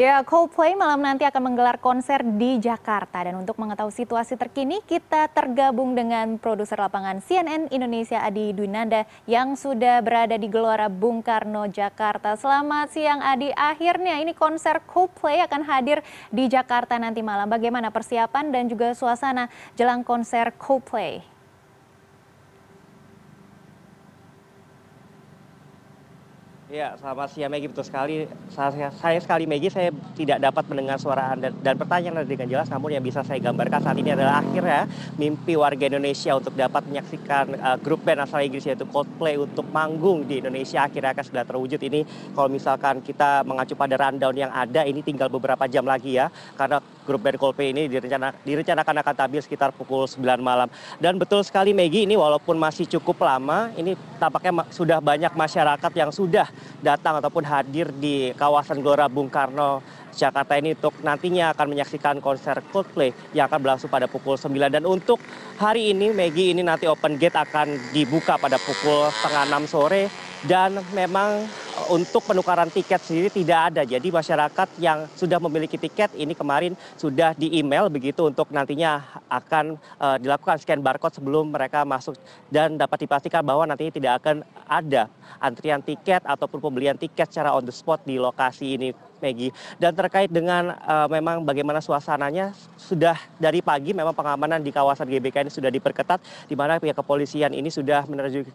Ya, Coldplay malam nanti akan menggelar konser di Jakarta. Dan untuk mengetahui situasi terkini, kita tergabung dengan produser lapangan CNN Indonesia Adi Dwinanda yang sudah berada di Gelora Bung Karno, Jakarta. Selamat siang Adi, akhirnya ini konser Coldplay akan hadir di Jakarta nanti malam. Bagaimana persiapan dan juga suasana jelang konser Coldplay? Ya, selamat siang Maggie. Betul sekali. Saya, saya sekali Maggie, saya tidak dapat mendengar suara Anda dan pertanyaan Anda dengan jelas. Namun yang bisa saya gambarkan saat ini adalah akhirnya mimpi warga Indonesia untuk dapat menyaksikan uh, grup band asal Inggris yaitu Coldplay untuk manggung di Indonesia akhirnya akan sudah terwujud. Ini kalau misalkan kita mengacu pada rundown yang ada, ini tinggal beberapa jam lagi ya. Karena grup band Coldplay ini direncana, direncanakan akan tampil sekitar pukul 9 malam. Dan betul sekali Maggie, ini walaupun masih cukup lama, ini tampaknya sudah banyak masyarakat yang sudah datang ataupun hadir di kawasan Gelora Bung Karno Jakarta ini untuk nantinya akan menyaksikan konser Coldplay yang akan berlangsung pada pukul 9 dan untuk hari ini Maggie ini nanti open gate akan dibuka pada pukul setengah 6 sore. Dan memang untuk penukaran tiket sendiri tidak ada. Jadi masyarakat yang sudah memiliki tiket ini kemarin sudah di email begitu untuk nantinya akan uh, dilakukan scan barcode sebelum mereka masuk dan dapat dipastikan bahwa nantinya tidak akan ada antrian tiket ataupun pembelian tiket secara on the spot di lokasi ini Maggie. Dan terkait dengan uh, memang bagaimana suasananya sudah dari pagi memang pengamanan di kawasan GBK ini sudah diperketat di mana pihak kepolisian ini sudah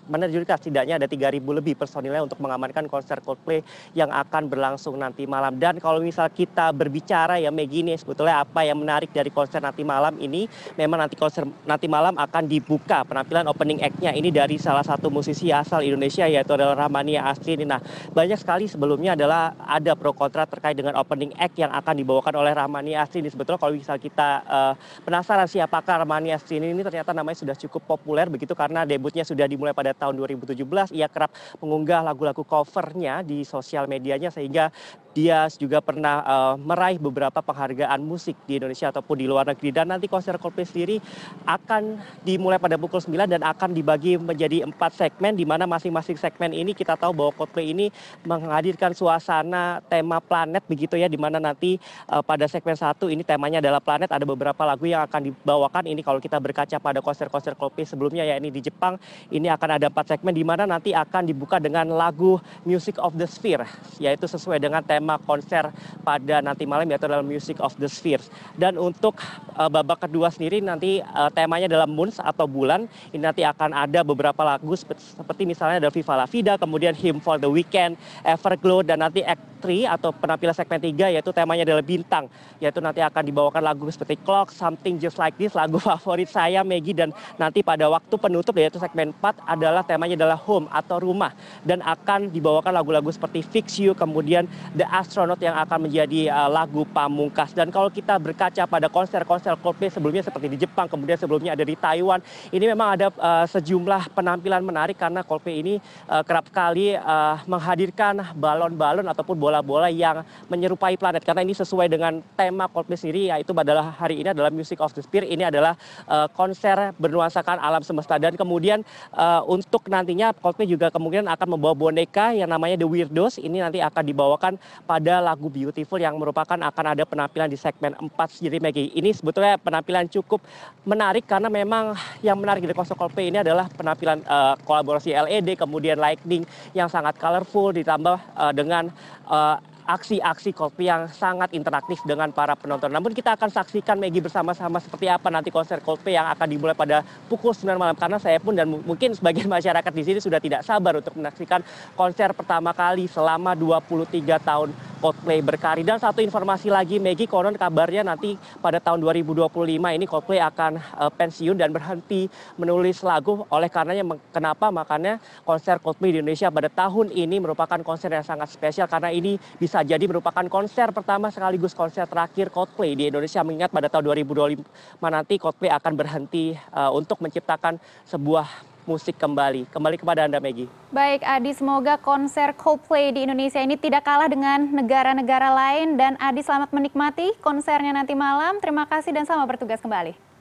menerjunkan setidaknya ada 3.000 lebih personilnya untuk mengamankan konser Coldplay yang akan berlangsung nanti malam. Dan kalau misal kita berbicara ya Maggie ini sebetulnya apa yang menarik dari konser nanti malam ini memang nanti konser nanti malam akan dibuka penampilan opening act-nya ini dari salah satu musisi asal Indonesia yaitu adalah Rahmania Asli. Nah, banyak sekali sebelumnya adalah ada pro kontra terkait dengan opening act yang akan dibawakan oleh Rahmani Asri ini sebetulnya kalau misal kita uh, penasaran siapakah Rahmani Asri ini, ini ternyata namanya sudah cukup populer begitu karena debutnya sudah dimulai pada tahun 2017 ia kerap mengunggah lagu-lagu covernya di sosial medianya sehingga dia juga pernah uh, meraih beberapa penghargaan musik di Indonesia ataupun di luar negeri. Dan nanti konser Coldplay sendiri akan dimulai pada pukul 9 dan akan dibagi menjadi empat segmen di mana masing-masing segmen ini kita tahu bahwa Coldplay ini menghadirkan suasana tema planet begitu ya di mana nanti uh, pada segmen satu ini temanya adalah planet. Ada beberapa lagu yang akan dibawakan. Ini kalau kita berkaca pada konser-konser Coldplay sebelumnya ya ini di Jepang. Ini akan ada empat segmen di mana nanti akan dibuka dengan lagu Music of the Sphere yaitu sesuai dengan tema konser pada nanti malam yaitu adalah Music of the Spheres dan untuk uh, babak kedua sendiri nanti uh, temanya adalah Moons atau bulan. Ini nanti akan ada beberapa lagu seperti misalnya ada Viva La Vida kemudian Him for the Weekend Everglow dan nanti Act 3 atau penampilan segmen 3 yaitu temanya adalah bintang. Yaitu nanti akan dibawakan lagu seperti Clock, Something Just Like This, lagu favorit saya Maggie dan nanti pada waktu penutup yaitu segmen 4 adalah temanya adalah home atau rumah. Dan akan dibawakan lagu-lagu seperti Fix You kemudian The Astronaut yang akan menjadi uh, lagu pamungkas. Dan kalau kita berkaca pada konser-konser Coldplay sebelumnya seperti di Jepang kemudian sebelumnya ada di Taiwan ini memang ada uh, sejumlah penampilan menarik karena Coldplay ini uh, kerap kali menghadirkan balon-balon ataupun bola-bola yang menyerupai planet. Karena ini sesuai dengan tema Coldplay sendiri yaitu adalah hari ini adalah Music of the Spirit ini adalah konser bernuansakan alam semesta. Dan kemudian untuk nantinya Coldplay juga kemungkinan akan membawa boneka yang namanya The Weirdos. Ini nanti akan dibawakan pada lagu Beautiful yang merupakan akan ada penampilan di segmen 4 sendiri Maggie ini sebetulnya penampilan cukup menarik karena memang yang menarik dari konser Coldplay ini adalah penampilan uh, kolaborasi LED kemudian lightning yang sangat colorful ditambah uh, dengan uh, aksi-aksi Coldplay yang sangat interaktif dengan para penonton. Namun kita akan saksikan Maggie bersama-sama seperti apa nanti konser Coldplay yang akan dimulai pada pukul 9 malam. Karena saya pun dan mungkin sebagian masyarakat di sini sudah tidak sabar untuk menyaksikan konser pertama kali selama 23 tahun Coldplay berkarir. Dan satu informasi lagi Maggie, konon kabarnya nanti pada tahun 2025 ini Coldplay akan uh, pensiun dan berhenti menulis lagu. Oleh karenanya kenapa makanya konser Coldplay di Indonesia pada tahun ini merupakan konser yang sangat spesial karena ini bisa jadi merupakan konser pertama sekaligus konser terakhir Coldplay di Indonesia mengingat pada tahun 2025 nanti Coldplay akan berhenti uh, untuk menciptakan sebuah musik kembali. Kembali kepada Anda Maggie. Baik Adi, semoga konser Coldplay di Indonesia ini tidak kalah dengan negara-negara lain dan Adi selamat menikmati konsernya nanti malam. Terima kasih dan selamat bertugas kembali.